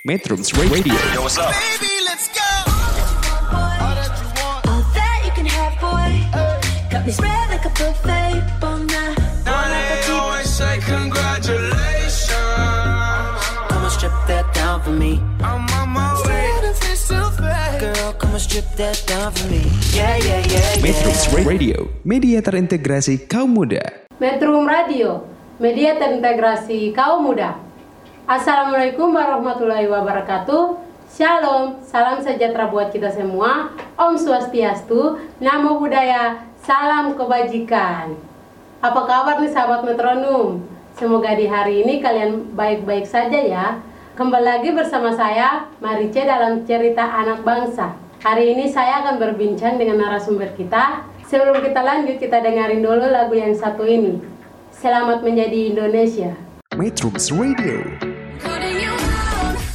Metrums Radio. Yo, what's up? Baby, let's go. All that you can have, boy. Got me spread like a buffet. Bon night. Now they always say congratulations. Come and strip that down for me. I'm on my way. Girl, come and strip that down for me. Yeah, yeah, yeah, Metrums yeah. Radio, media terintegrasi kaum muda. Metrum Radio, media terintegrasi kaum muda. Assalamualaikum warahmatullahi wabarakatuh. Shalom, salam sejahtera buat kita semua. Om Swastiastu, Namo Buddhaya, salam kebajikan. Apa kabar nih sahabat metronom? Semoga di hari ini kalian baik-baik saja ya. Kembali lagi bersama saya, Marice dalam cerita anak bangsa. Hari ini saya akan berbincang dengan narasumber kita. Sebelum kita lanjut, kita dengerin dulu lagu yang satu ini. Selamat menjadi Indonesia. Metrums Radio,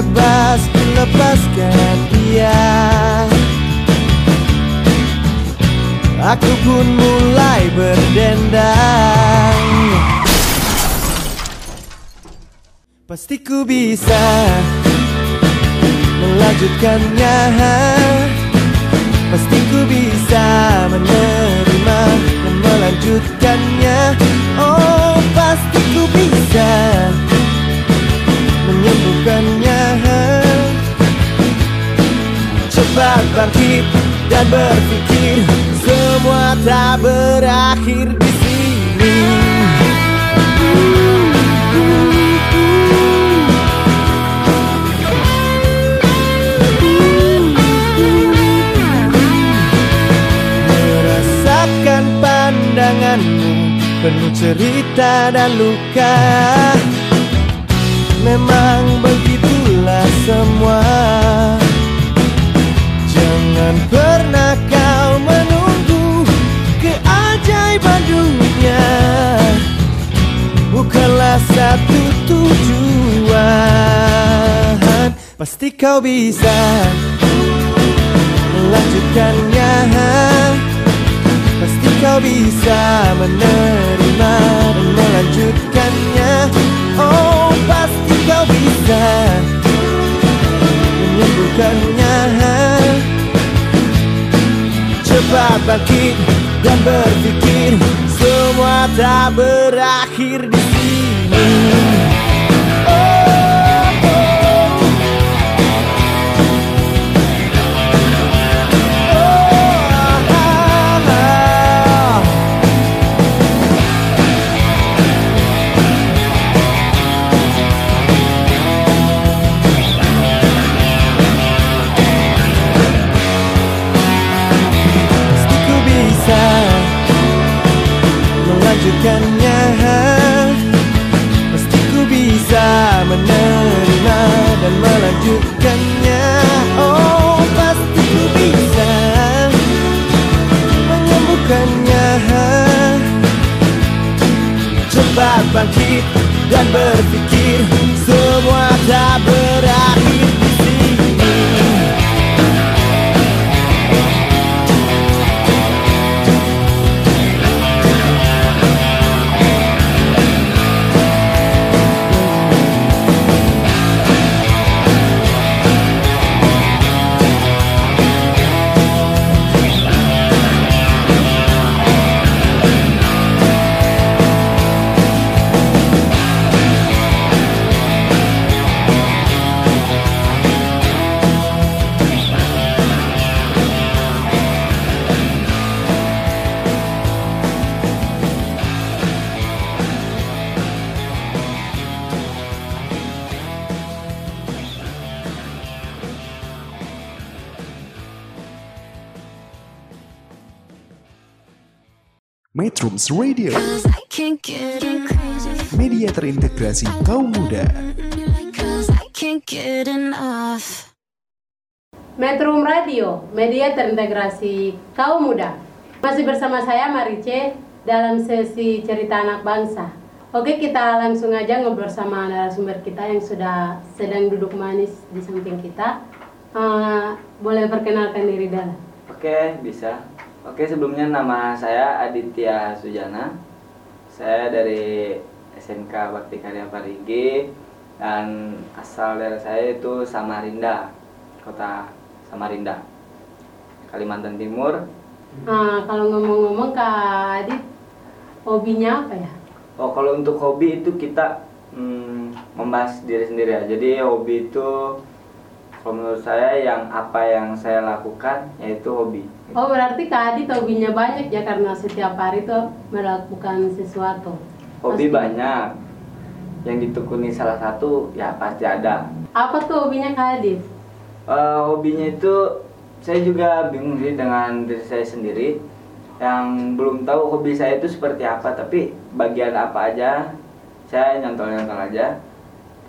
Bebas ku lepaskan dia. Aku pun mulai berdendang. Pasti ku bisa melanjutkannya. Pasti ku bisa menerima dan melanjutkannya Oh pasti ku bisa menyembuhkannya. Cepat bangkit dan berpikir Semua tak berakhir di sini. Merasakan pandanganmu Penuh cerita dan luka Memang begitulah semua. Jangan pernah kau menunggu Keajaiban dunia. Bukanlah satu tujuan. Pasti kau bisa Melanjutkannya Pasti kau bisa menerima dan melanjutkannya Oh pasti kau bisa menyembuhkannya. Cepat bangkit dan berpikir Semua tak berakhir di sini Radio, media terintegrasi kaum muda. Metrum Radio, media terintegrasi kaum muda. Masih bersama saya Marice dalam sesi cerita anak bangsa. Oke, kita langsung aja ngobrol sama narasumber kita yang sudah sedang duduk manis di samping kita. Eh, boleh perkenalkan diri dulu. Oke, bisa. Oke, sebelumnya nama saya Aditya Sujana. Saya dari SMK Bakti Karya Parigi dan asal daerah saya itu Samarinda, kota Samarinda, Kalimantan Timur. Eh, kalau ngomong-ngomong Kak Adit, hobinya apa ya? Oh, kalau untuk hobi itu kita hmm, membahas diri sendiri ya. Jadi hobi itu kalau menurut saya yang apa yang saya lakukan yaitu hobi. Oh berarti Kak Adit hobinya banyak ya karena setiap hari tuh melakukan sesuatu. Hobi Pasti. banyak. Yang ditekuni salah satu ya pasti ada. Apa tuh hobinya Kak Adit? Eh, hobinya itu saya juga bingung sih dengan diri saya sendiri yang belum tahu hobi saya itu seperti apa tapi bagian apa aja saya nyantol-nyantol aja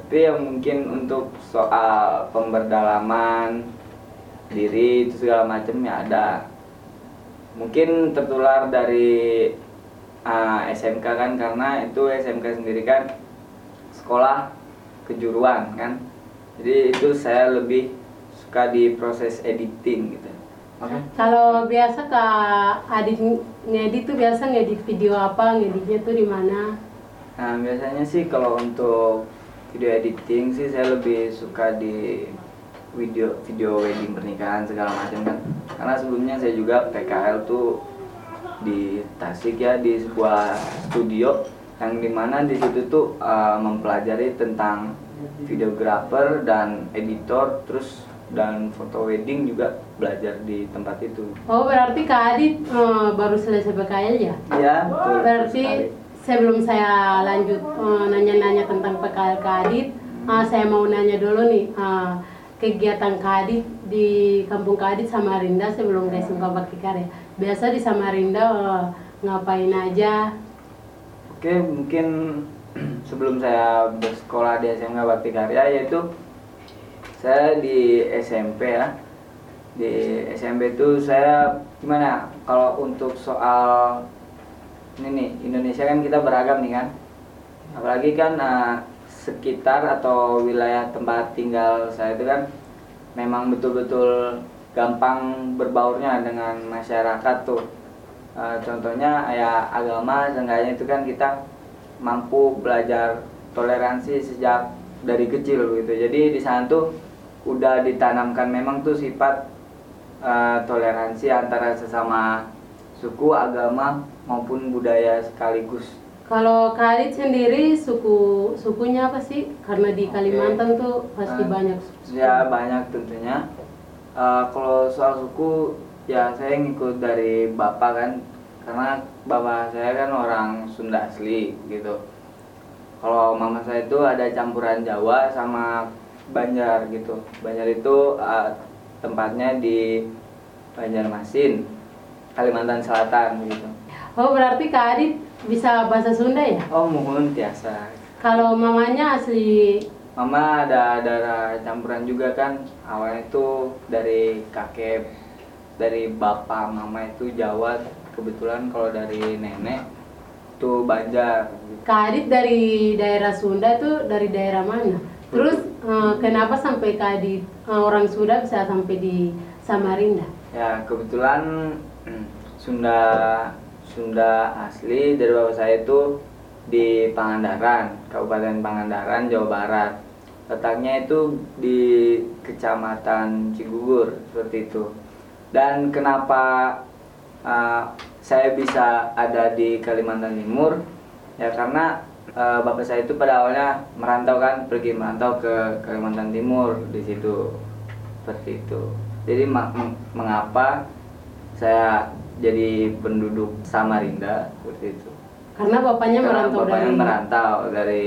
tapi yang mungkin untuk soal pemberdalaman diri itu segala macam ya ada mungkin tertular dari ah, SMK kan karena itu SMK sendiri kan sekolah kejuruan kan jadi itu saya lebih suka di proses editing gitu oke Kalau biasa Kak Adit ngedit tuh biasa ngedit video apa? Ngeditnya tuh di mana? nah biasanya sih kalau untuk video editing sih saya lebih suka di video video wedding pernikahan segala macam kan. Karena sebelumnya saya juga PKL tuh di Tasik ya di sebuah studio yang di mana di situ tuh uh, mempelajari tentang videographer dan editor terus dan foto wedding juga belajar di tempat itu. Oh berarti Kak Adit eh, baru selesai PKL ya? ya betul Berarti sebelum saya lanjut eh, nanya-nanya tentang PKL Kak Adit, eh, saya mau nanya dulu nih eh, kegiatan Kak Adit di kampung Kak Adit Samarinda sebelum ke SMK Bakti Karya. Biasa di Samarinda eh, ngapain aja? Oke, mungkin sebelum saya bersekolah di SMK Bakti Karya yaitu saya di SMP ya. Di SMP itu saya gimana? Kalau untuk soal ini nih Indonesia kan kita beragam nih kan. Apalagi kan eh, sekitar atau wilayah tempat tinggal saya itu kan memang betul-betul gampang berbaurnya dengan masyarakat tuh. Eh, contohnya ya agama seenggaknya itu kan kita mampu belajar toleransi sejak dari kecil gitu. Jadi di sana tuh udah ditanamkan memang tuh sifat eh, toleransi antara sesama suku, agama maupun budaya sekaligus. Kalau Kak Adit sendiri suku sukunya apa sih? Karena di Kalimantan tuh pasti Eh, banyak suku. Ya banyak tentunya. Eh, kalau soal suku ya saya ngikut dari bapak kan, karena bapak saya kan orang Sunda asli gitu. Kalau mama saya itu ada campuran Jawa sama Banjar gitu. Banjar itu eh, tempatnya di Banjarmasin, Kalimantan Selatan gitu. Oh berarti Kak Adit bisa bahasa Sunda ya? Oh mohon tiasa. Kalau mamanya asli Mama ada darah campuran juga kan awalnya itu dari kakek dari bapak mama itu Jawa kebetulan kalau dari nenek itu Banjar Kak Adit dari daerah Sunda tuh dari daerah mana? Terus eh, kenapa sampai Kak Adit eh, orang Sunda bisa sampai di Samarinda? ya kebetulan hmm, Sunda Sunda asli dari bapak saya itu di Pangandaran Kabupaten Pangandaran Jawa Barat. Letaknya itu di Kecamatan Cigugur seperti itu. Dan kenapa uh, saya bisa ada di Kalimantan Timur? Ya karena uh, bapak saya itu pada awalnya merantau kan pergi merantau ke Kalimantan Timur di situ. Seperti itu. Jadi mengapa saya jadi penduduk Samarinda seperti itu Karena bapaknya Karena merantau bapaknya dari merantau dari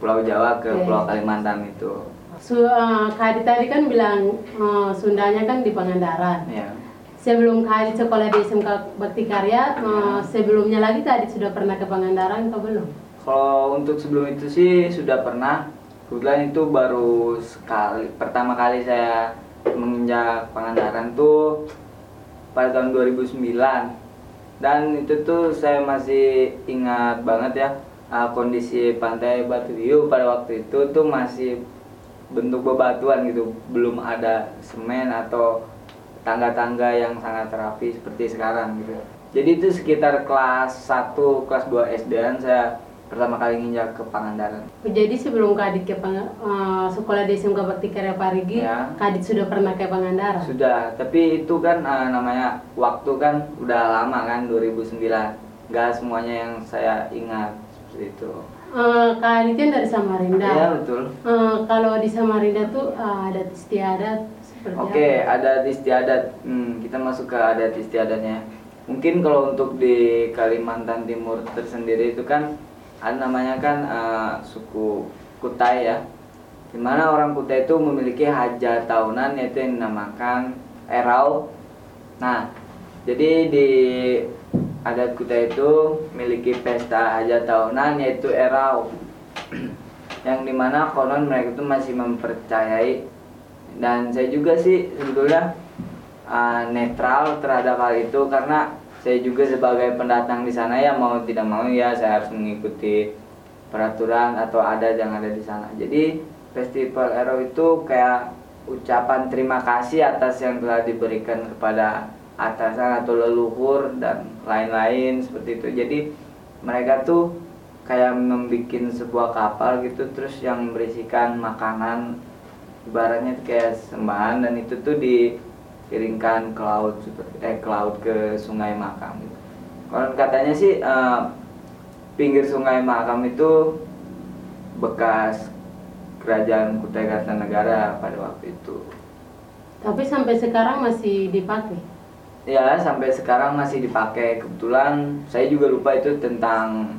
Pulau Jawa ke Oke. Pulau Kalimantan itu Su, eh, Kak Adit tadi kan bilang eh, Sundanya kan di Pangandaran. ya sebelum Kak Adit sekolah di SMK Bakti Karya, eh, sebelumnya lagi Adit sudah pernah ke Pangandaran atau belum? Kalau untuk sebelum itu sih sudah pernah. Kebetulan itu baru sekali pertama kali saya menginjak Pangandaran tuh pada tahun 2009. Dan itu tuh saya masih ingat banget ya uh, kondisi pantai Batu Hiu pada waktu itu tuh masih bentuk bebatuan gitu, belum ada semen atau tangga-tangga yang sangat rapi seperti sekarang gitu. Jadi itu sekitar kelas 1, kelas 2 SD saya pertama kali nginjak ke Pangandaran. Jadi sebelum Kak Adit ke Pang- eh, sekolah di SMK Bakti Karya Parigi, Ya. Kak Adit sudah pernah ke Pangandaran? Sudah, tapi itu kan eh, namanya waktu kan udah lama kan 2009. Gak semuanya yang saya ingat seperti itu. Eh, Kak Adit kan dari Samarinda. Iya betul. Eh, kalau di Samarinda tuh eh, adat istiadat seperti Oke, apa? adat istiadat. Hmm, kita masuk ke adat istiadatnya. Mungkin kalau untuk di Kalimantan Timur tersendiri itu kan ada namanya kan eh, suku Kutai ya. Di mana orang Kutai itu memiliki hajat tahunan yaitu yang dinamakan Erau. Nah, jadi di adat Kutai itu memiliki pesta hajat tahunan yaitu Erau. yang di mana konon mereka itu masih mempercayai dan saya juga sih sebetulnya uh, netral terhadap hal itu karena saya juga sebagai pendatang di sana ya mau tidak mau ya saya harus mengikuti peraturan atau adat yang ada di sana. Jadi festival Ero itu kayak ucapan terima kasih atas yang telah diberikan kepada atasan atau leluhur dan lain-lain seperti itu. Jadi mereka tuh kayak membuat sebuah kapal gitu terus yang berisikan makanan ibaratnya kayak sembahan dan itu tuh dikirimkan ke laut eh ke laut ke sungai Makam gitu. Kalau katanya sih eh, pinggir sungai Makam itu bekas kerajaan Kutai Kartanegara pada waktu itu. Tapi sampai sekarang masih dipakai. Ya sampai sekarang masih dipakai. Kebetulan saya juga lupa itu tentang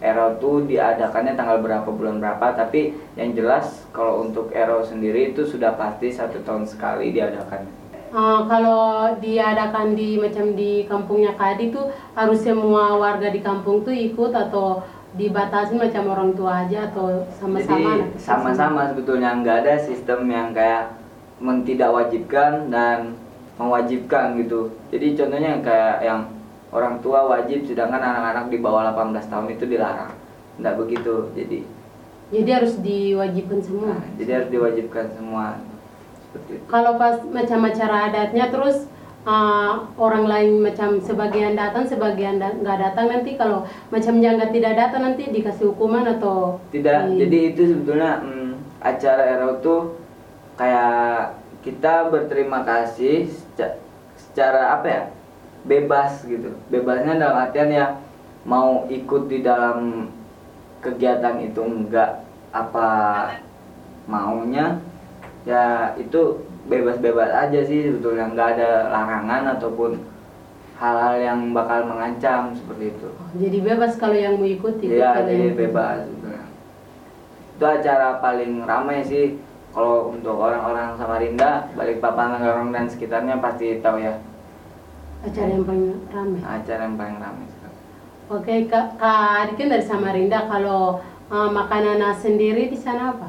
Ero tuh diadakannya tanggal berapa bulan berapa. Tapi yang jelas kalau untuk Ero sendiri itu sudah pasti satu tahun sekali diadakan. Eh, kalau diadakan di macam di kampungnya Kadi tuh harus semua warga di kampung tuh ikut atau dibatasi macam orang tua aja atau sama-sama? Jadi sama-sama sebetulnya nggak ada sistem yang kayak mentidakwajibkan dan mewajibkan gitu. Jadi contohnya kayak yang orang tua wajib sedangkan anak-anak di bawah 18 tahun itu dilarang. Nggak begitu. Jadi Jadi harus diwajibkan semua. nah, jadi harus diwajibkan semua. Kalau pas macam acara adatnya terus uh, orang lain macam sebagian datang sebagian da- nggak datang nanti kalau macam nggak tidak datang nanti dikasih hukuman atau Tidak, di- jadi itu sebetulnya mm, acara Ero tuh kayak kita berterima kasih seca- secara apa ya bebas gitu. Bebasnya dalam artian ya mau ikut di dalam kegiatan itu enggak apa maunya ya itu bebas-bebas aja sih sebetulnya nggak ada larangan ataupun hal-hal yang bakal mengancam seperti itu. jadi bebas kalau yang mau ikut ikut Iya, jadi yang- bebas sebetulnya. Itu acara paling ramai sih kalau untuk orang-orang Samarinda, Balikpapan, Ngarong dan sekitarnya pasti tahu ya acara yang paling ramai. acara yang paling ramai. Oke, Kak, Kak Adik kan dari Samarinda. Kalau uh, makanan sendiri di sana apa?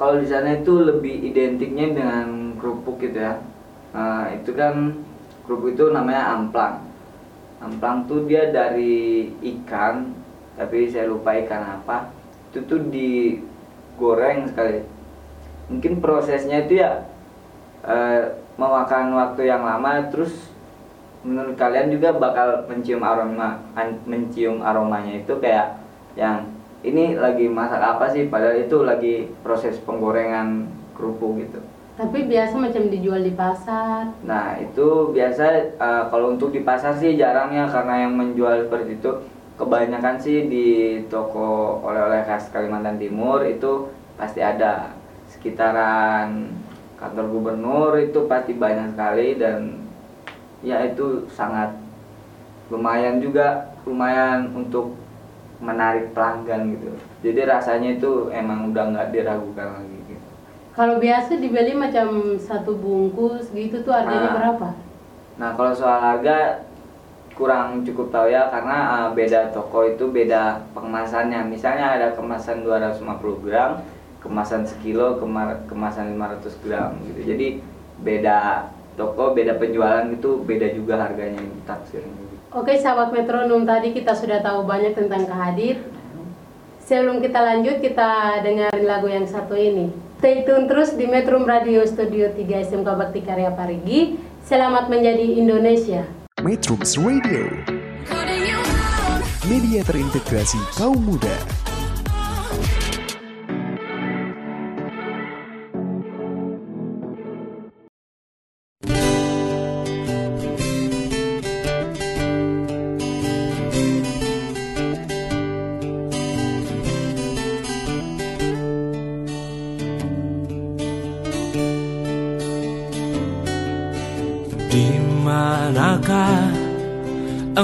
Kalau di sana itu lebih identiknya dengan kerupuk gitu ya. Nah, itu kan kerupuk itu namanya amplang. Amplang tuh dia dari ikan, tapi saya lupa ikan apa. Itu tuh digoreng sekali. Mungkin prosesnya itu ya eh, memakan waktu yang lama, terus menurut kalian juga bakal mencium aroma, mencium aromanya itu kayak yang ini lagi masak apa sih? Padahal itu lagi proses penggorengan kerupuk gitu. Tapi biasa macam dijual di pasar. Nah itu biasa eh, kalau untuk di pasar sih jarang ya karena yang menjual seperti itu kebanyakan sih di toko oleh-oleh khas Kalimantan Timur itu pasti ada sekitaran kantor gubernur itu pasti banyak sekali dan ya itu sangat lumayan juga lumayan untuk menarik pelanggan gitu jadi rasanya itu emang udah nggak diragukan lagi gitu. Kalau biasa dibeli macam satu bungkus gitu tuh harganya Ah. berapa? Nah kalau soal harga kurang cukup tahu ya karena uh, beda toko itu beda pengemasannya. Misalnya ada kemasan 250 gram, kemasan sekilo, kemar- kemasan 500 gram gitu. Jadi beda toko, beda penjualan gitu, beda juga harganya taksirnya. gitu. Oke sahabat metronom tadi kita sudah tahu banyak tentang kehadir. Sebelum kita lanjut kita dengerin lagu yang satu ini. Stay tune terus di Metro Radio Studio 3 SMK Bakti Karya Parigi. Selamat menjadi Indonesia. Metrums Radio, media terintegrasi kaum muda.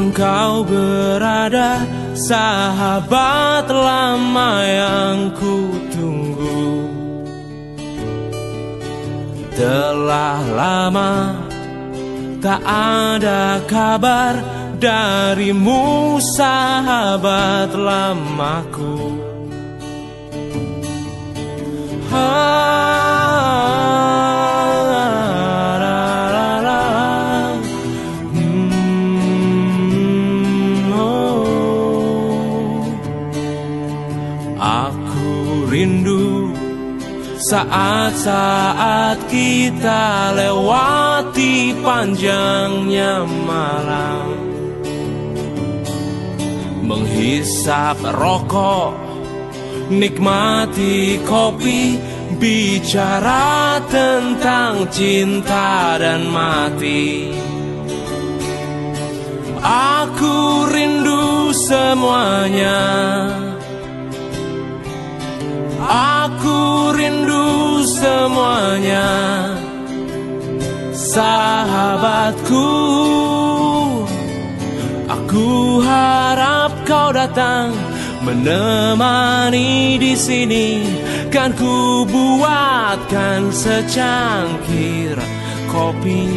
Engkau berada Sahabat lama yang ku tunggu Telah lama tak ada kabar Darimu sahabat lamaku saat-saat kita lewati panjangnya malam Menghisap rokok Nikmati kopi Bicara tentang cinta dan mati. Aku rindu semuanya Aku rindu semuanya Sahabatku. Aku harap kau datang menemani di sini kan ku buatkan secangkir kopi.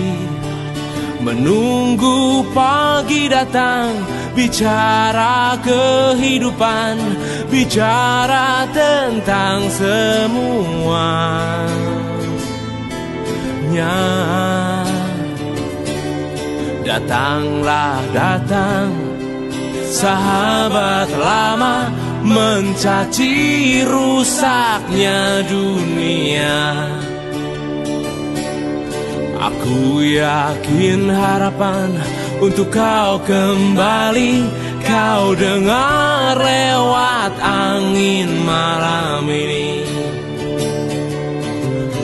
Menunggu pagi datang bicara kehidupan bicara tentang semuanya Datanglah datang. Sahabat lama Mencaci rusaknya dunia. Aku yakin harapan Untuk kau kembali Kau dengar lewat angin malam ini.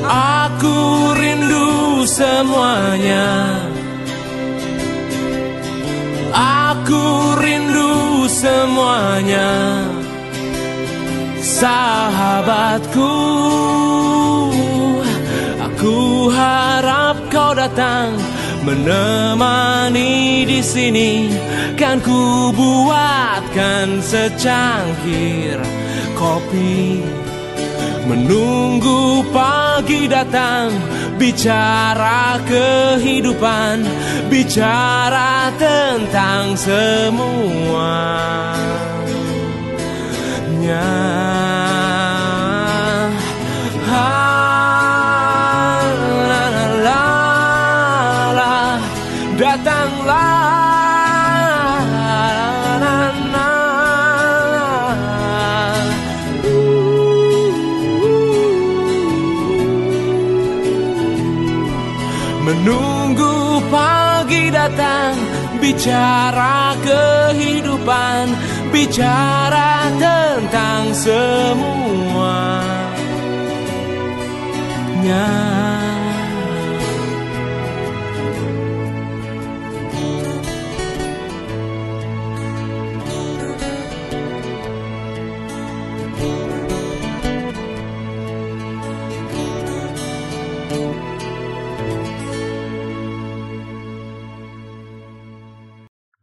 Aku rindu semuanya. Aku rindu semuanya. Sahabatku Aku harap kau datang menemani di sini kan ku buatkan secangkir kopi. Menunggu pagi datang bicara kehidupan bicara tentang semuanya Bicara kehidupan Bicara tentang semuanya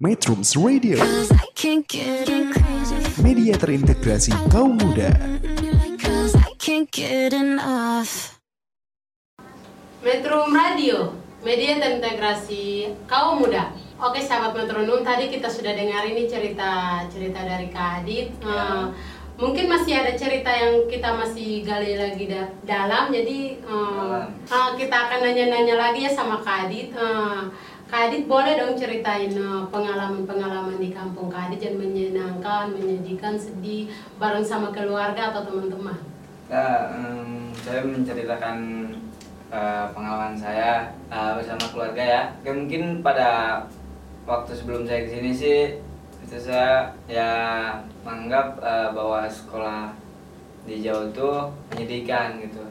Metrums Radio, media terintegrasi kaum muda. Metro Radio, media terintegrasi kaum muda. Oke sahabat metronom tadi kita sudah dengar ini cerita cerita dari Kak Adit. Eh, mungkin masih ada cerita yang kita masih gali lagi da- dalam jadi eh, eh, kita akan nanya-nanya lagi ya sama Kak Adit. Eh, Kak Adit boleh dong ceritain eh, pengalaman-pengalaman di kampung Kak Adit yang menyenangkan, menyedihkan, sedih bareng sama keluarga atau teman-teman. Ya, em, saya menceritakan eh, pengalaman saya eh, bersama keluarga ya. Oke, mungkin pada waktu sebelum saya ke sini sih itu saya ya menganggap eh, bahwa sekolah di Jawa itu menyedihkan gitu.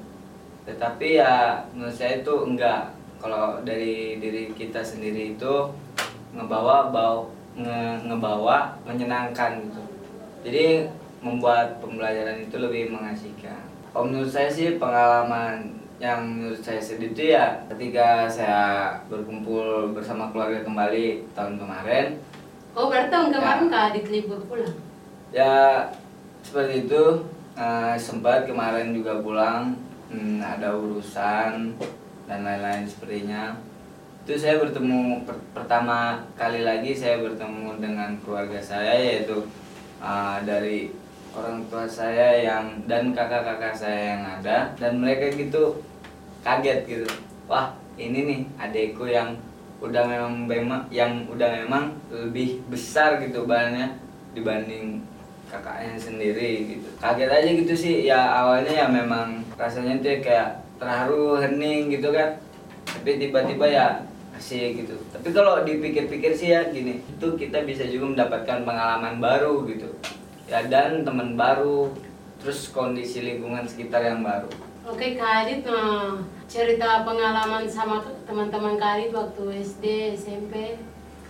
Tetapi ya menurut saya itu enggak. Kalau dari diri kita sendiri itu ngebawa bau nge- ngebawa menyenangkan gitu. Jadi membuat pembelajaran itu lebih mengasihkan. Kalau menurut saya sih pengalaman yang menurut saya sedih itu ya ketika saya berkumpul bersama keluarga kembali tahun kemarin Oh berarti tahun kemarin Ya. Kak Adit libur pulang? ya seperti itu eh, sempat kemarin juga pulang hmm, ada urusan dan lain-lain sepertinya. Itu saya bertemu per- pertama kali lagi saya bertemu dengan keluarga saya yaitu eh, dari orang tua saya yang dan kakak-kakak saya yang ada. Dan mereka gitu kaget gitu. Wah ini nih adekku yang udah memang memang yang udah memang lebih besar gitu badannya dibanding kakaknya sendiri gitu. Kaget aja gitu sih. Ya awalnya ya memang rasanya tuh kayak terharu hening gitu kan. Tapi tiba-tiba ya asik gitu. Tapi kalau dipikir-pikir sih ya gini itu kita bisa juga mendapatkan pengalaman baru gitu. Ya dan teman baru terus kondisi lingkungan sekitar yang baru. Oke Kak Adit, nah, cerita pengalaman sama teman-teman Kak Adit waktu SD, SMP.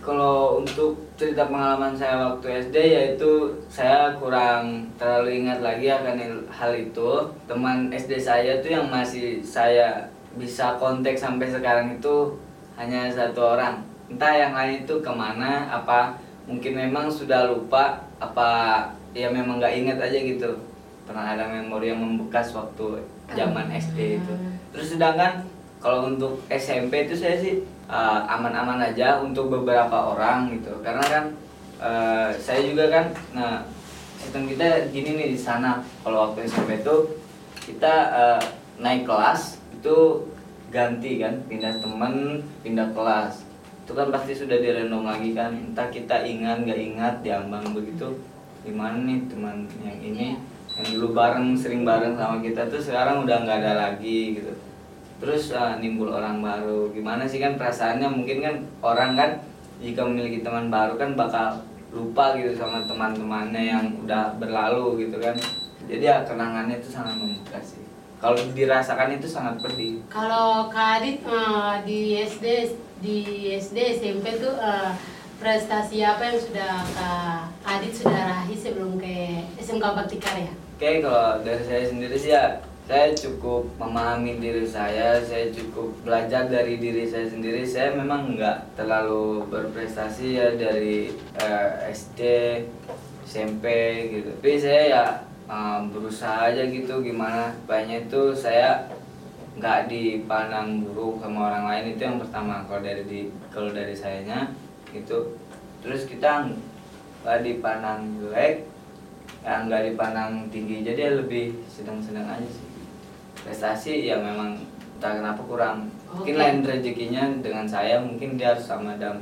Kalau untuk cerita pengalaman saya waktu SD yaitu saya kurang terlalu ingat lagi akan hal itu. Teman SD saya tuh yang masih saya bisa kontak sampai sekarang itu hanya satu orang. Entah yang lain itu ke mana, apa mungkin memang sudah lupa, apa ya memang nggak ingat aja gitu. Pernah ada memori yang membekas waktu zaman SD itu. Terus sedangkan kalau untuk SMP itu saya sih uh, aman-aman aja untuk beberapa orang gitu. Karena kan uh, saya juga kan nah sistem kita gini nih di sana. Kalau waktu SMP itu kita uh, naik kelas itu ganti kan pindah teman pindah kelas. Itu kan pasti sudah dirandom lagi kan. Entah kita ingat nggak ingat diambang begitu. Gimana nih teman yang ini yang dulu bareng sering bareng sama kita tuh sekarang udah nggak ada lagi gitu terus ah, nimbul orang baru. Gimana sih kan perasaannya? Mungkin kan orang kan jika memiliki teman baru kan bakal lupa gitu sama teman-temannya yang udah berlalu gitu kan. Jadi ya kenangannya itu sangat membekas sih. Kalau dirasakan itu sangat pedih. Kalau Kak Adit eh, di SD, di SD, SMP tuh eh, prestasi apa yang sudah Kak Adit sudah raih sebelum ke SMK Bakti Karya? Oke, kalau dari saya sendiri sih ya saya cukup memahami diri saya, saya cukup belajar dari diri saya sendiri. Saya memang nggak terlalu berprestasi ya dari eh, SD, SMP gitu. Tapi saya ya eh, berusaha aja gitu gimana banyak itu saya nggak dipandang buruk sama orang lain itu yang pertama kalau dari di kalau dari sayanya gitu terus kita nggak dipandang jelek ya nggak dipandang tinggi jadi lebih sedang-sedang aja sih prestasi ya memang entah kenapa kurang mungkin lain rezekinya dengan saya mungkin dia harus sama dam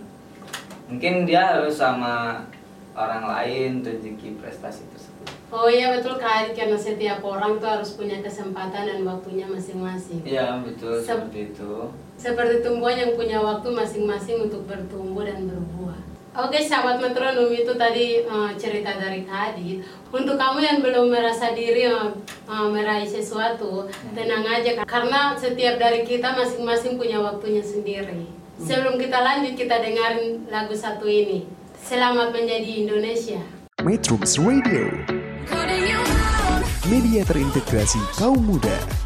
mungkin dia harus sama orang lain rezeki prestasi tersebut Oh iya betul Kak Adit karena setiap orang tuh harus punya kesempatan dan waktunya masing-masing. iya betul Sep- seperti itu Seperti tumbuhan yang punya waktu masing-masing untuk bertumbuh dan berbuah. Oke, sahabat metronom itu tadi eh, cerita dari Adit. Untuk kamu yang belum merasa diri eh, eh, meraih sesuatu, tenang aja Kak. karena setiap dari kita masing-masing punya waktunya sendiri. Sebelum kita lanjut, kita dengarin lagu satu ini. Selamat menjadi Indonesia. Metrums Radio, media terintegrasi kaum muda.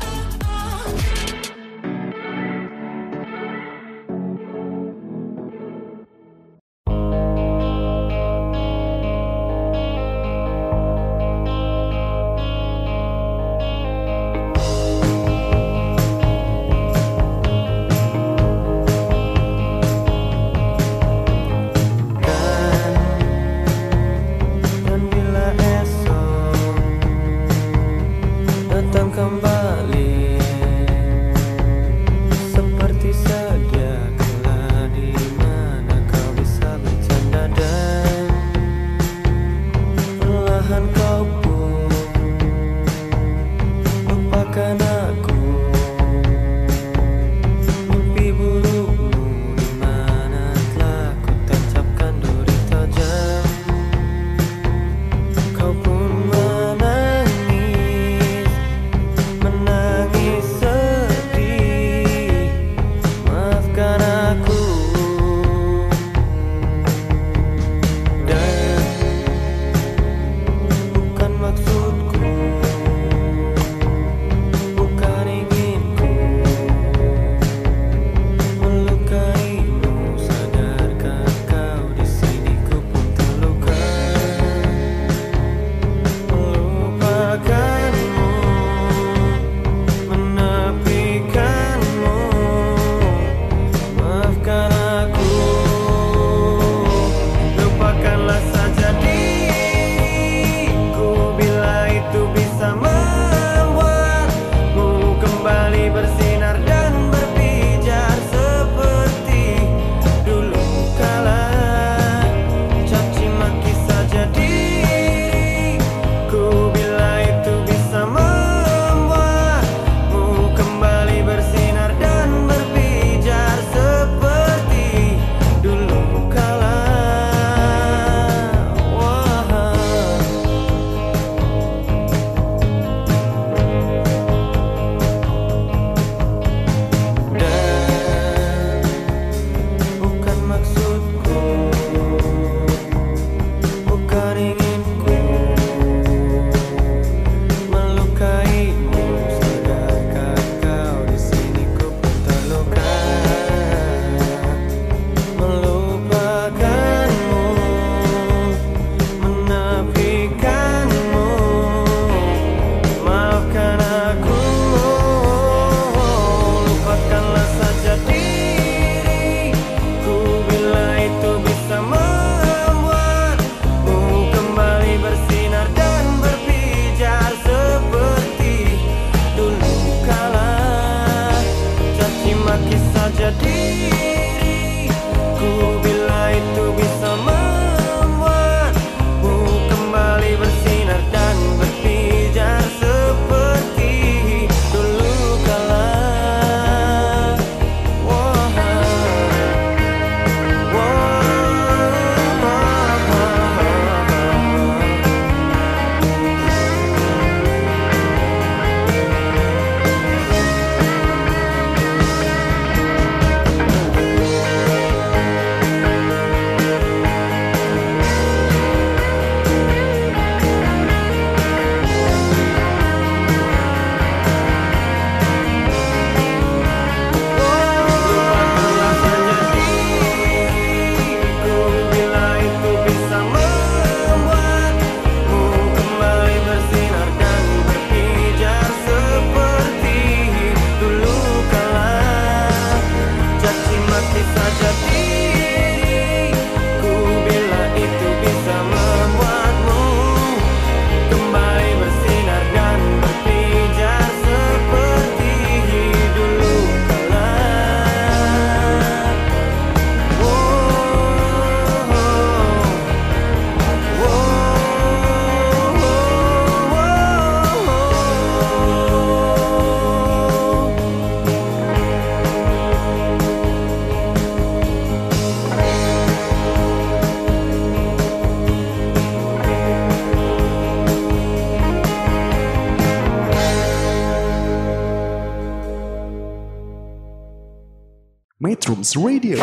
Metrums Radio,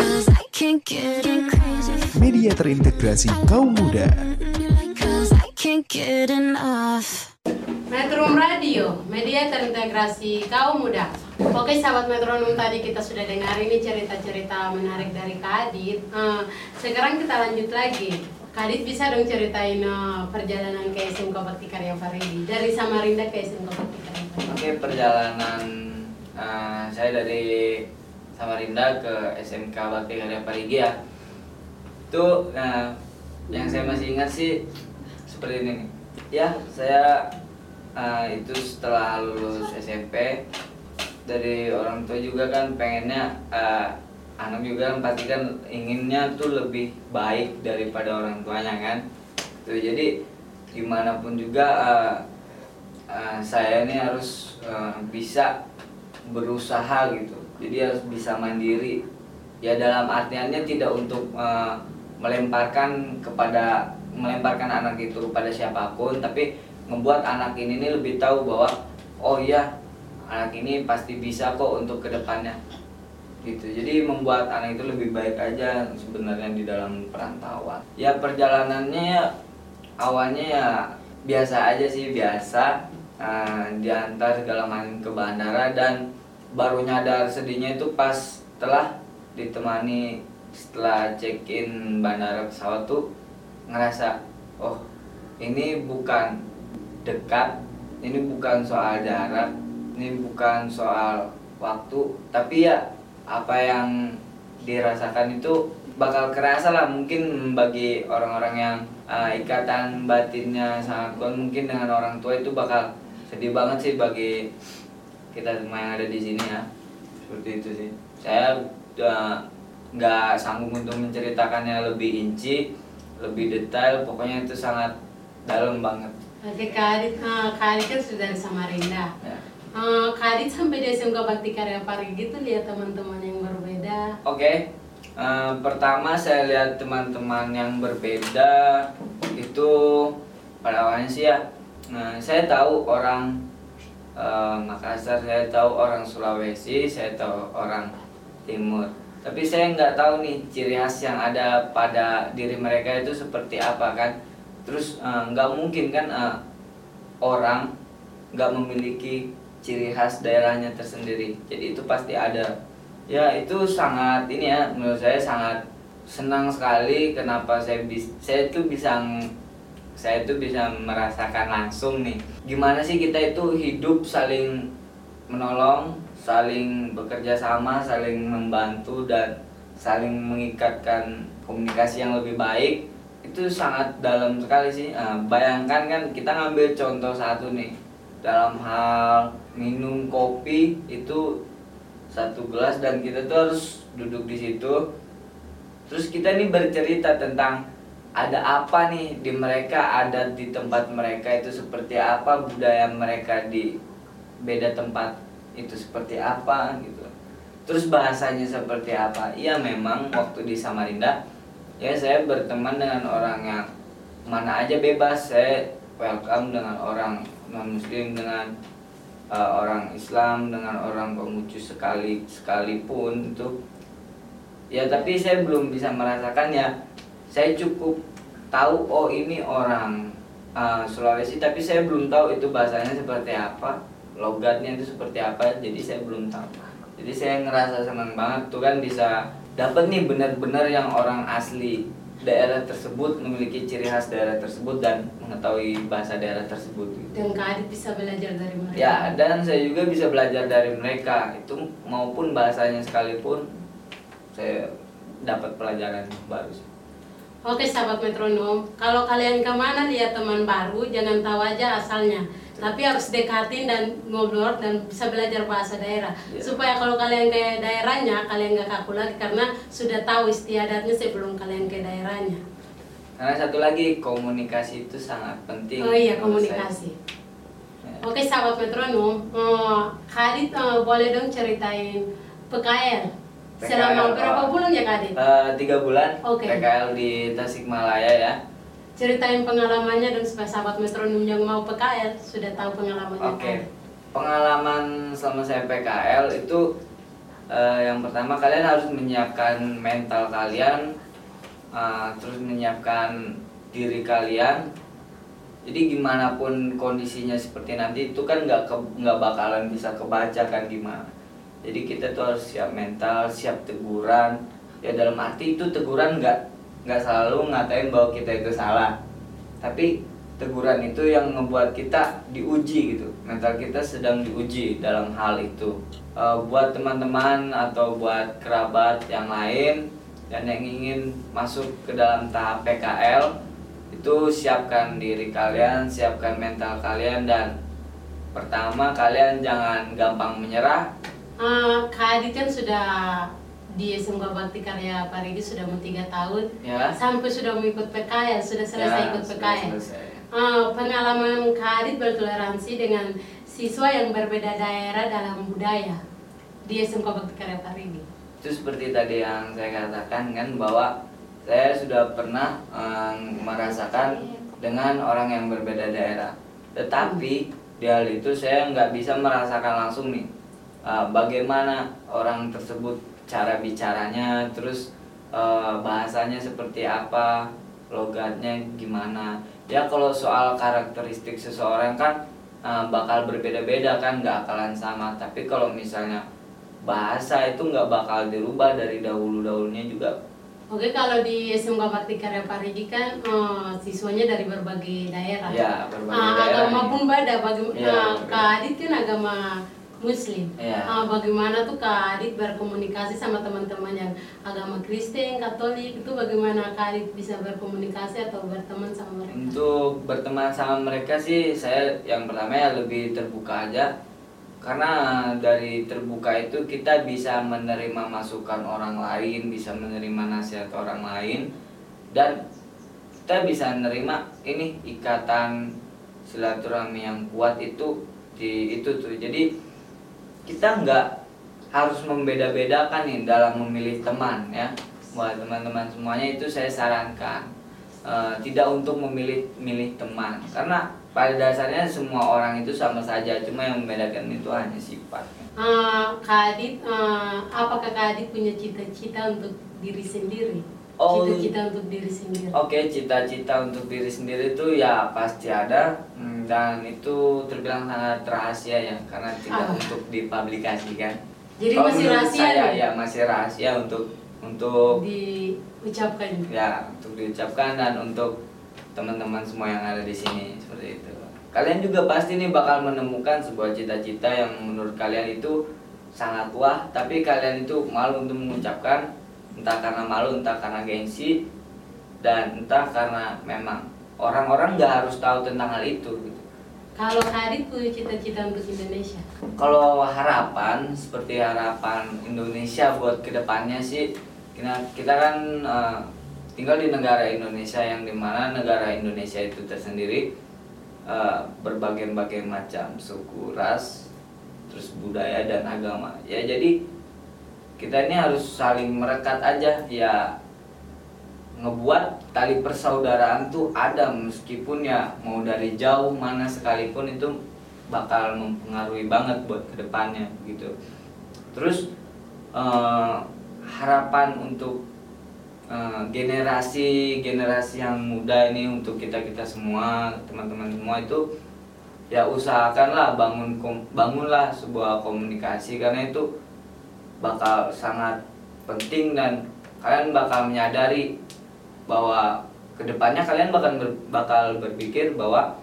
media terintegrasi kaum muda. Metrum Radio, media terintegrasi kaum muda. Oke sahabat metronom tadi kita sudah dengar ini cerita-cerita menarik dari Kak Adit. Eh, sekarang kita lanjut lagi. Kak Adit bisa dong ceritain eh, perjalanan ke SMK Bakti Karya Faridi dari Samarinda ke SMK Bakti Karya Faridi. Oke perjalanan eh, saya dari Samarinda ke SMK Bakti Karya Parigi ya. Itu eh, yang saya masih ingat sih seperti ini nih. Ya saya eh, itu setelah lulus SMP dari orang tua juga kan pengennya eh, anak juga kan pasti kan inginnya tuh lebih baik daripada orang tuanya kan. Tuh jadi gimana pun juga eh, eh, saya ini harus eh, bisa berusaha gitu jadi harus bisa mandiri. Ya dalam artiannya tidak untuk eh, melemparkan kepada melemparkan anak itu kepada siapa pun tapi membuat anak ini nih lebih tahu bahwa oh iya anak ini pasti bisa kok untuk ke depannya gitu. Jadi membuat anak itu lebih baik aja sebenarnya di dalam perantauan. Ya perjalanannya ya awalnya ya biasa aja sih biasa eh, diantar segala macam ke bandara dan baru nyadar sedihnya itu pas setelah ditemani setelah check in bandara pesawat tuh ngerasa oh ini bukan dekat ini bukan soal jarak ini bukan soal waktu tapi ya apa yang dirasakan itu bakal kerasa lah mungkin bagi orang-orang yang uh, ikatan batinnya sangat kuat mungkin dengan orang tua itu bakal sedih banget sih bagi kita semua yang ada di sini ya seperti itu sih saya uh, nggak sanggup untuk menceritakannya lebih inci lebih detail pokoknya itu sangat dalam banget Oke Kak Adit, eh, Kak Adit kan sudah di Samarinda. ya. Eh, Kak Adit sampai di SMK Bakti Karya Parigi gitu lihat teman-teman yang berbeda. Oke, eh, pertama saya lihat teman-teman yang berbeda itu pada awalnya sih ya. Nah, saya tahu orang eh, Makassar, saya tahu orang Sulawesi, saya tahu orang Timur. Tapi saya nggak tahu nih ciri khas yang ada pada diri mereka itu seperti apa kan. Terus eh, nggak mungkin kan eh, orang nggak memiliki ciri khas daerahnya tersendiri. Jadi itu pasti ada Ya itu sangat ini ya menurut saya sangat senang sekali kenapa saya bis saya itu bisa saya itu bisa merasakan langsung nih. Gimana sih kita itu hidup saling menolong saling bekerja sama saling membantu dan saling mengikatkan komunikasi yang lebih baik? Itu sangat dalam sekali sih. Nah, bayangkan kan kita ngambil contoh satu nih. Dalam hal minum kopi itu satu gelas dan kita tuh harus duduk di situ. Terus kita nih bercerita tentang ada apa nih di mereka? Ada di tempat mereka itu seperti apa? Budaya mereka di beda tempat itu seperti apa gitu. Terus bahasanya seperti apa? Iya memang waktu di Samarinda ya saya berteman dengan orang yang mana aja bebas. Saya welcome dengan orang non muslim dengan uh, orang Islam dengan orang Konghucu sekali sekalipun itu. Ya tapi saya belum bisa merasakan ya saya cukup tahu oh ini orang uh, Sulawesi tapi saya belum tahu itu bahasanya seperti apa logatnya itu seperti apa jadi saya belum tahu jadi saya ngerasa senang banget tuh kan bisa dapat nih benar-benar yang orang asli daerah tersebut memiliki ciri khas daerah tersebut dan mengetahui bahasa daerah tersebut gitu. Dan Kak Adit bisa belajar dari mereka. Ya, dan saya juga bisa belajar dari mereka. Itu maupun bahasanya sekalipun saya dapat pelajaran baru. Oke sahabat metronom, kalau kalian ke mana lihat teman baru, jangan tahu aja asalnya. Tapi harus dekatin dan ngobrol dan bisa belajar bahasa daerah. Iya. Supaya kalau kalian ke daerahnya, kalian nggak kaku lagi karena sudah tahu istiadatnya sebelum kalian ke daerahnya. Karena satu lagi komunikasi itu sangat penting. Oh iya komunikasi. Ya. Oke sahabat metronom, eh, Kadit eh, boleh dong ceritain PKL. Selama PKL, berapa bulan ya Kadit? Eh, tiga bulan Oke. PKL di Tasikmalaya ya. Ceritain pengalamannya dan supaya sahabat metronom yang mau PKL sudah tahu pengalamannya Oke. Kadit. Pengalaman selama saya PKL itu Eh, yang pertama kalian harus menyiapkan mental kalian, eh, terus menyiapkan diri kalian. Jadi gimana pun kondisinya seperti nanti itu kan nggak nggak bakalan bisa kebaca kan gimana. Jadi kita tuh harus siap mental, siap teguran. Ya dalam arti itu teguran nggak nggak selalu ngatain bahwa kita itu salah. Tapi teguran itu yang ngebuat kita diuji gitu. Mental kita sedang diuji dalam hal itu. Eh, buat teman-teman atau buat kerabat yang lain dan yang ingin masuk ke dalam tahap PKL itu siapkan diri kalian, siapkan mental kalian dan pertama kalian jangan gampang menyerah. Eh, Kak Adit kan sudah di SMK Bakti Karya Parigi sudah mau tiga tahun Ya. sampai sudah mau ikut PKL sudah selesai Ya, ikut PKL. selesai. Eh, pengalaman Kak Adit bertoleransi dengan siswa yang berbeda daerah dalam budaya di SMK Bakti Karya Parigi. Itu seperti tadi yang saya katakan kan bahwa saya sudah pernah eh, merasakan dengan orang yang berbeda daerah. Tetapi di hal itu saya nggak bisa merasakan langsung nih eh, bagaimana orang tersebut cara bicaranya, terus eh, bahasanya seperti apa, logatnya gimana. Ya kalau soal karakteristik seseorang kan eh, bakal berbeda-beda kan, nggak akalan sama. Tapi kalau misalnya bahasa itu nggak bakal dirubah dari dahulu-dahulunya juga Oke, kalau di SMK Bakti Karya Parigi kan eh, siswanya dari berbagai daerah. Ya, berbagai Ah, daerah Agama nih. pun beda. Ya, berbeda. Kak Adit kan agama Muslim. Ya. Ah, bagaimana tuh Kak Adit berkomunikasi sama teman-teman yang agama Kristen, Katolik itu bagaimana Kak Adit bisa berkomunikasi atau berteman sama mereka? untuk berteman sama mereka sih saya yang pertama ya lebih terbuka aja karena dari terbuka itu kita bisa menerima masukan orang lain bisa menerima nasihat orang lain dan kita bisa menerima ini ikatan silaturahmi yang kuat itu di itu tuh jadi kita nggak harus membeda-bedakan nih dalam memilih teman ya buat teman-teman semuanya itu saya sarankan Eh, tidak untuk memilih milih teman karena pada dasarnya semua orang itu sama saja cuma yang membedakan itu hanya sifatnya Ah, Kak Adit, ah, apakah Kak Adit punya cita-cita untuk diri sendiri? Oh. Cita-cita untuk diri sendiri. Oke, cita-cita untuk diri sendiri itu ya pasti ada hmm, dan itu terbilang sangat rahasia ya karena tidak Ah. untuk dipublikasikan. Jadi Kalau masih rahasia saya, ya masih rahasia untuk untuk Diucapkan. ya untuk diucapkan dan untuk teman-teman semua yang ada di sini seperti itu. Kalian juga pasti nih bakal menemukan sebuah cita-cita yang menurut kalian itu sangat wah, tapi kalian itu malu untuk mengucapkan entah karena malu, entah karena gengsi dan entah karena memang orang-orang nggak harus tahu tentang hal itu. Kalau Kak Adit punya cita-cita untuk Indonesia? Kalau harapan seperti harapan Indonesia buat ke depannya sih kita, kita kan eh, tinggal di negara Indonesia yang di mana negara Indonesia itu tersendiri eh, berbagai-bagai macam suku ras terus budaya dan agama ya jadi kita ini harus saling merekat aja ya ngebuat tali persaudaraan tuh ada meskipun ya mau dari jauh mana sekalipun itu bakal mempengaruhi banget buat ke depannya gitu. Terus eh, harapan untuk eh, generasi yang muda ini untuk kita kita semua teman-teman semua itu ya usahakanlah bangun bangunlah sebuah komunikasi karena itu bakal sangat penting dan kalian bakal menyadari bahwa ke depannya kalian bakal ber- bakal berpikir bahwa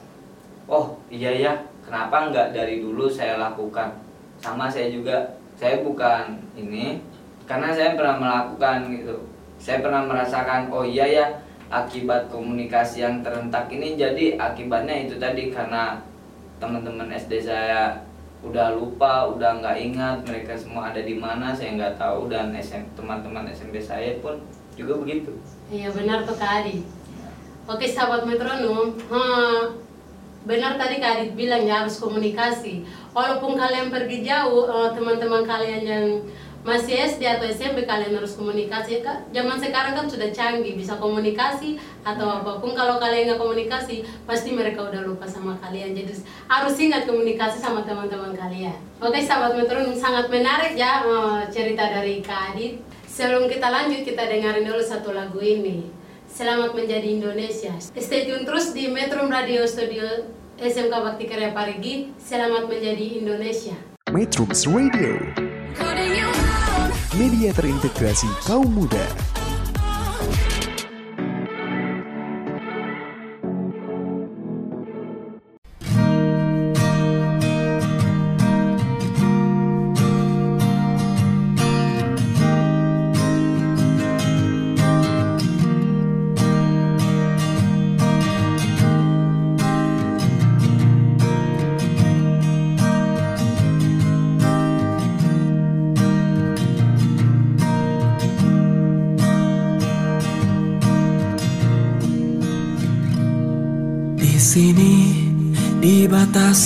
oh iya ya kenapa nggak dari dulu saya lakukan sama saya juga saya bukan ini karena saya pernah melakukan gitu saya pernah merasakan oh iya ya akibat komunikasi yang terentak ini jadi akibatnya itu tadi karena teman-teman SD saya udah lupa, udah nggak ingat mereka semua ada di mana, saya nggak tahu dan teman-teman SMP saya pun juga begitu. Iya benar tuh Kak Adit. Oke sahabat metronom, hmm, benar tadi Kak Adit bilang ya harus komunikasi. Walaupun kalian pergi jauh, eh, teman-teman kalian yang masih SD atau SMP kalian harus komunikasi. Kak, zaman sekarang kan sudah canggih bisa komunikasi atau apa pun. Kalau kalian nggak komunikasi pasti mereka udah lupa sama kalian. Jadi harus ingat komunikasi sama teman-teman kalian. Oke sahabat metronom sangat menarik ya eh, cerita dari Kak Adit sebelum kita lanjut kita dengarin dulu satu lagu ini. Selamat menjadi Indonesia. Stay tune terus di Metro Radio Studio SMK Bakti Karya Parigi. Selamat menjadi Indonesia. Metrums Radio, media terintegrasi kaum muda.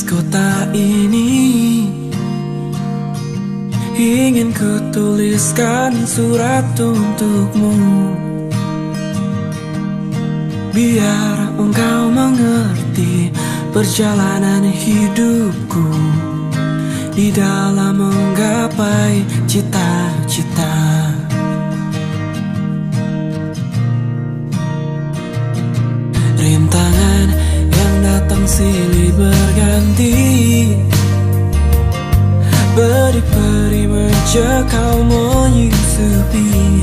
Kota ini. Ingin ku tuliskan surat untukmu. Biar engkau mengerti perjalanan hidupku. Di dalam menggapai cita-cita silih berganti. Beri-beri mencekal menyusupi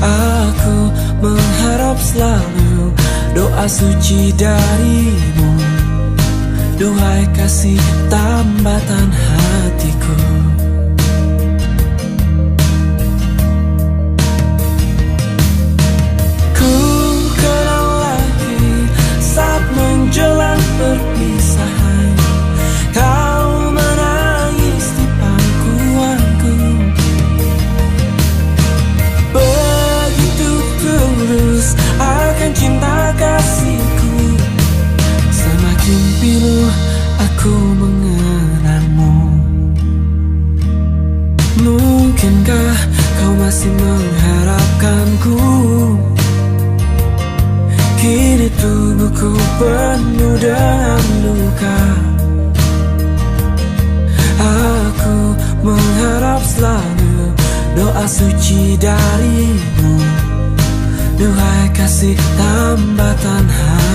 Aku mengharap selalu doa suci darimu. Duhai kasih tambatan hatiku perpisahan. Kau menangis di pangkuanku. Begitu tulus akan cinta kasihku. Semakin pilu aku mengenalmu. Mungkinkah kau masih mengharapkanku? Kini tubuhku penuh selalu doa suci darimu. Duhai kasih tambatan hatiku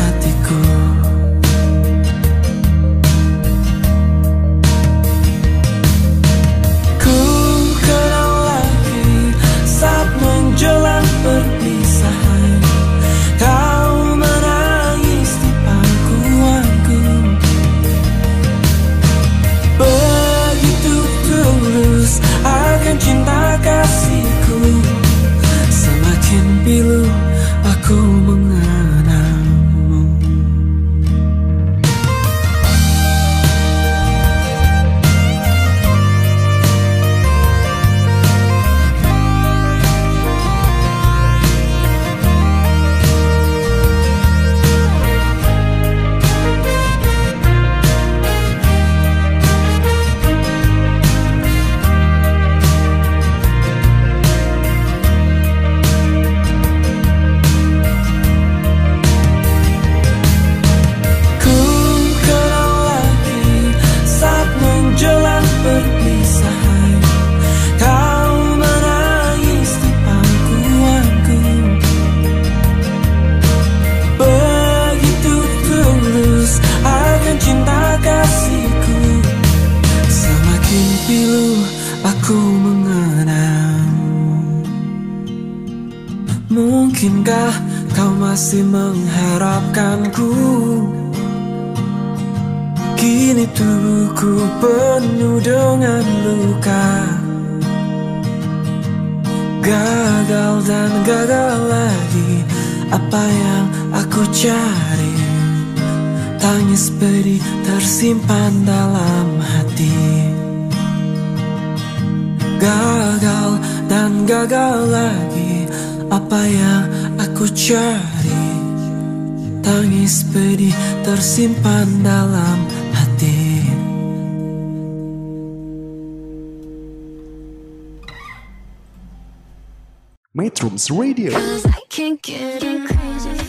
Metrums Radio,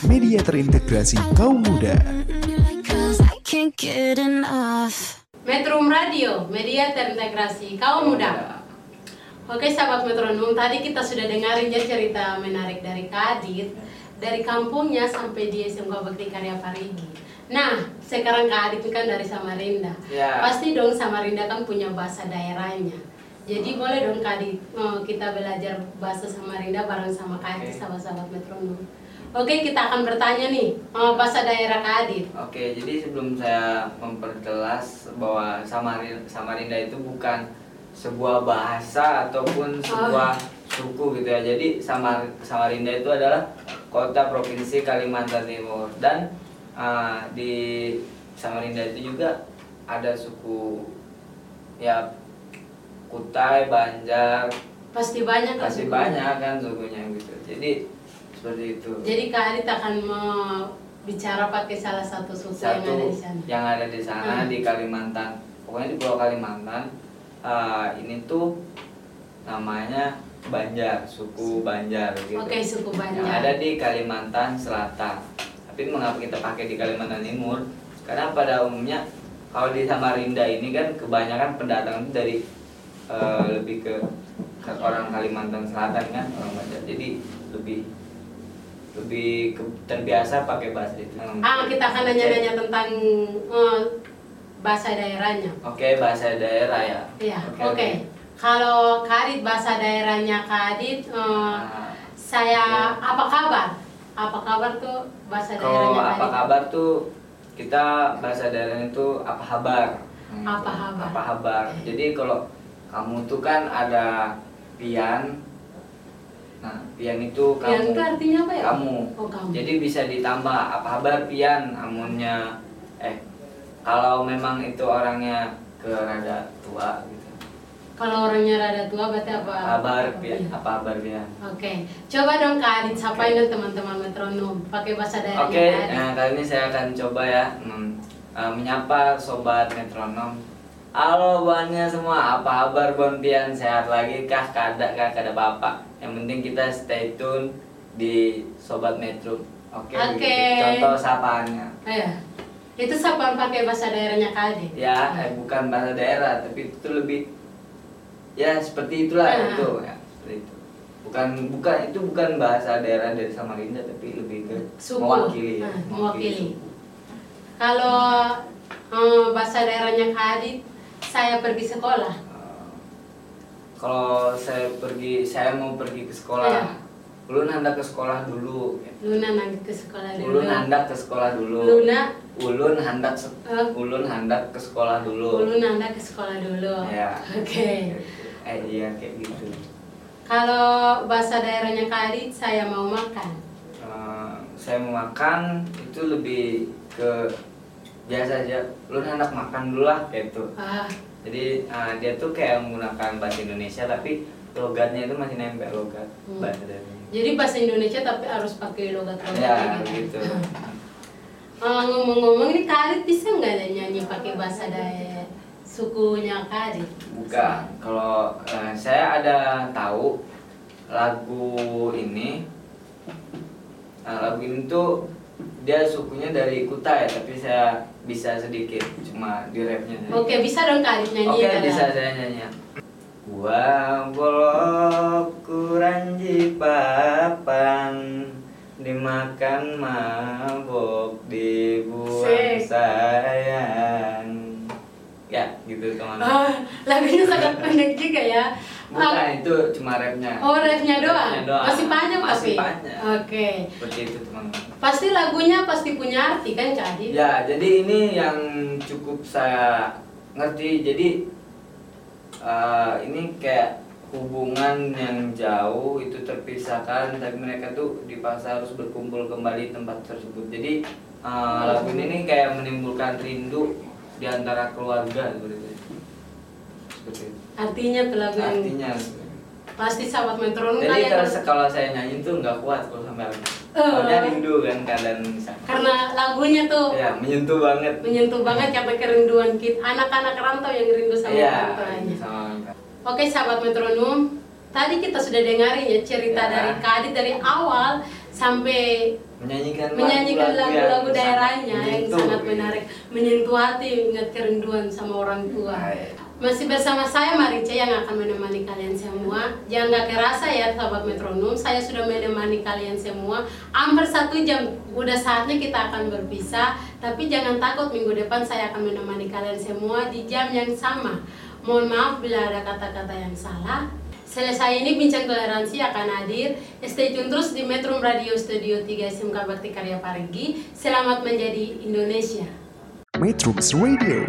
media terintegrasi kaum muda. Metrum Radio, media terintegrasi kaum muda. Oke sahabat metronom, tadi kita sudah dengarin ya cerita menarik dari Kadit dari kampungnya sampai di SMK Bakti Karya Parigi. Nah, sekarang Kak Adit kan dari Samarinda. Ya. Pasti dong Samarinda kan punya bahasa daerahnya. Jadi boleh dong Kak eh, kita belajar bahasa Samarinda bareng sama Kak Oke. sahabat-sahabat metronom. Oke, kita akan bertanya nih eh, bahasa daerah Kak Adit. Oke, jadi sebelum saya memperjelas bahwa Samarinda, Samarinda itu bukan sebuah bahasa ataupun sebuah suku gitu ya. Jadi Samar, Samarinda itu adalah kota provinsi Kalimantan Timur dan uh, di Samarinda itu juga ada suku ya Kutai, Banjar, Pasti banyak kan sukunya. banyak kan sukunya gitu. Jadi seperti itu. Jadi Kak Adit akan mau bicara pakai salah satu suku yang satu ada di sana. yang ada di sana Hmm. di Kalimantan pokoknya di Pulau Kalimantan eh, ini tuh namanya Banjar suku Banjar gitu Oke, suku yang Banjar. ada di Kalimantan Selatan tapi mengapa kita pakai di Kalimantan Timur karena pada umumnya kalau di Samarinda ini kan kebanyakan pendatang itu dari eh, lebih ke, orang Kalimantan Selatan kan orang Banjar jadi lebih lebih ke- terbiasa pakai bahasa itu Ah, kita akan nanya-nanya tentang eh, bahasa daerahnya. Oke, bahasa daerah ya. Iya, oke. Kalau Kak Adit bahasa daerahnya Kak Adit, eh, Nah, saya apa kabar? Apa kabar tuh bahasa kalau daerahnya Kak apa kabar tuh kita bahasa daerahnya itu apa kabar? Hmm, Apa kabar? Apa kabar? Jadi kalau kamu tuh kan ada pian. Nah, pian itu kamu. Pian itu artinya apa ya? Kamu. Oh, kamu. Jadi bisa ditambah apa kabar pian amunnya eh kalau memang itu orangnya ke rada tua gitu. Kalau orangnya rada tua berarti apa? Kabar apa pian, pian? apa kabar pian? Oke, coba dong Kak Adit sapain dong teman-teman metronom pakai bahasa daerahnya Oke, Kak Adit. nah kali ini saya akan coba ya hmm, eh, menyapa sobat metronom. Halo buannya semua, apa kabar Bon Pian? Sehat lagi kah? Kada kah? Kada apa-apa. Yang penting kita stay tune di sobat metro. Oke. Oke. begitu. Contoh sapaannya. Ayo. Itu sapaan pakai bahasa daerahnya Kak Adit. Ya, eh, bukan bahasa daerah, tapi itu lebih ya seperti itulah Ah. itu ya, seperti itu. Bukan bukan itu bukan bahasa daerah dari Samarinda tapi lebih ke Suku. mewakili. ya, Ah, mewakili. suku. Kalau eh, bahasa daerahnya Kak Adit, saya pergi sekolah. Uh, kalau saya pergi saya mau pergi ke sekolah ulun hendak ke sekolah dulu. Luna nanti ke sekolah dulu. ulun hendak ke sekolah dulu Luna, ulun hendak se- Eh. ulun hendak ke sekolah dulu Ulun anda ke sekolah dulu. ya Oke. eh iya kayak gitu Kalau bahasa daerahnya Adit, saya mau makan. Uh, saya mau makan itu lebih ke biasa aja ulun hendak makan dulu lah kayak gitu Ah, jadi uh, dia tuh kayak menggunakan bahasa Indonesia tapi logatnya itu masih nempel logat Hmm. bahasa daerahnya jadi bahasa Indonesia tapi harus pakai logat-logat ya gitu. gitu Ah, ngomong-ngomong ini Kak Adit bisa nggak ada nyanyi pakai bahasa daerah sukunya Kak Adit? Bukan. Kalau eh, saya ada tahu lagu ini. Nah, lagu ini tuh dia sukunya dari Kutai, tapi saya bisa sedikit cuma di rapnya. Oke, bisa dong Kak nyanyi Oke, Kak? bisa saya nyanyi. Gua bolok kuranji papan dimakan mabok dibuang Sik. sayang ya gitu teman Ah, lagunya sangat pendek juga ya. Bukan itu cuma rapnya oh, refnya doang. Rapnya doang. Masih panjang masih tapi. panjang Oke. seperti itu teman-teman Pasti lagunya pasti punya arti kan Adit? ya jadi ini yang cukup saya ngerti jadi eh, ini kayak hubungan yang jauh itu terpisahkan tapi mereka tuh dipaksa harus berkumpul kembali tempat tersebut jadi eh, lagu ini nih kayak menimbulkan rindu di antara keluarga seperti itu seperti itu Artinya tuh lagu yang artinya pasti sahabat metronom jadi kalian kalau saya nyanyi tuh nggak kuat kalau sampai Eh. soalnya rindu kan keadaan misalnya karena lagunya tuh ya menyentuh banget menyentuh banget sampai kerinduan kita anak-anak rantau yang rindu sama Iya, orang. Oke sahabat metronom, tadi kita sudah dengarin ya cerita Ya. dari Kadit dari awal sampai menyanyikan menyanyikan lagu-lagu daerahnya yang sangat menarik, menyentuh hati, ingat kerinduan sama orang tua. Baik. Masih bersama saya Marice yang akan menemani kalian semua. Jangan gak kerasa ya sahabat metronom, saya sudah menemani kalian semua hampir satu jam. Udah saatnya kita akan berpisah, tapi jangan takut minggu depan saya akan menemani kalian semua di jam yang sama. Mohon maaf bila ada kata-kata yang salah. Selesai ini bincang toleransi akan hadir. Stay tune terus di Metro Radio Studio 3 SMK Bakti Karya Parigi. Selamat menjadi Indonesia. Metrums Radio,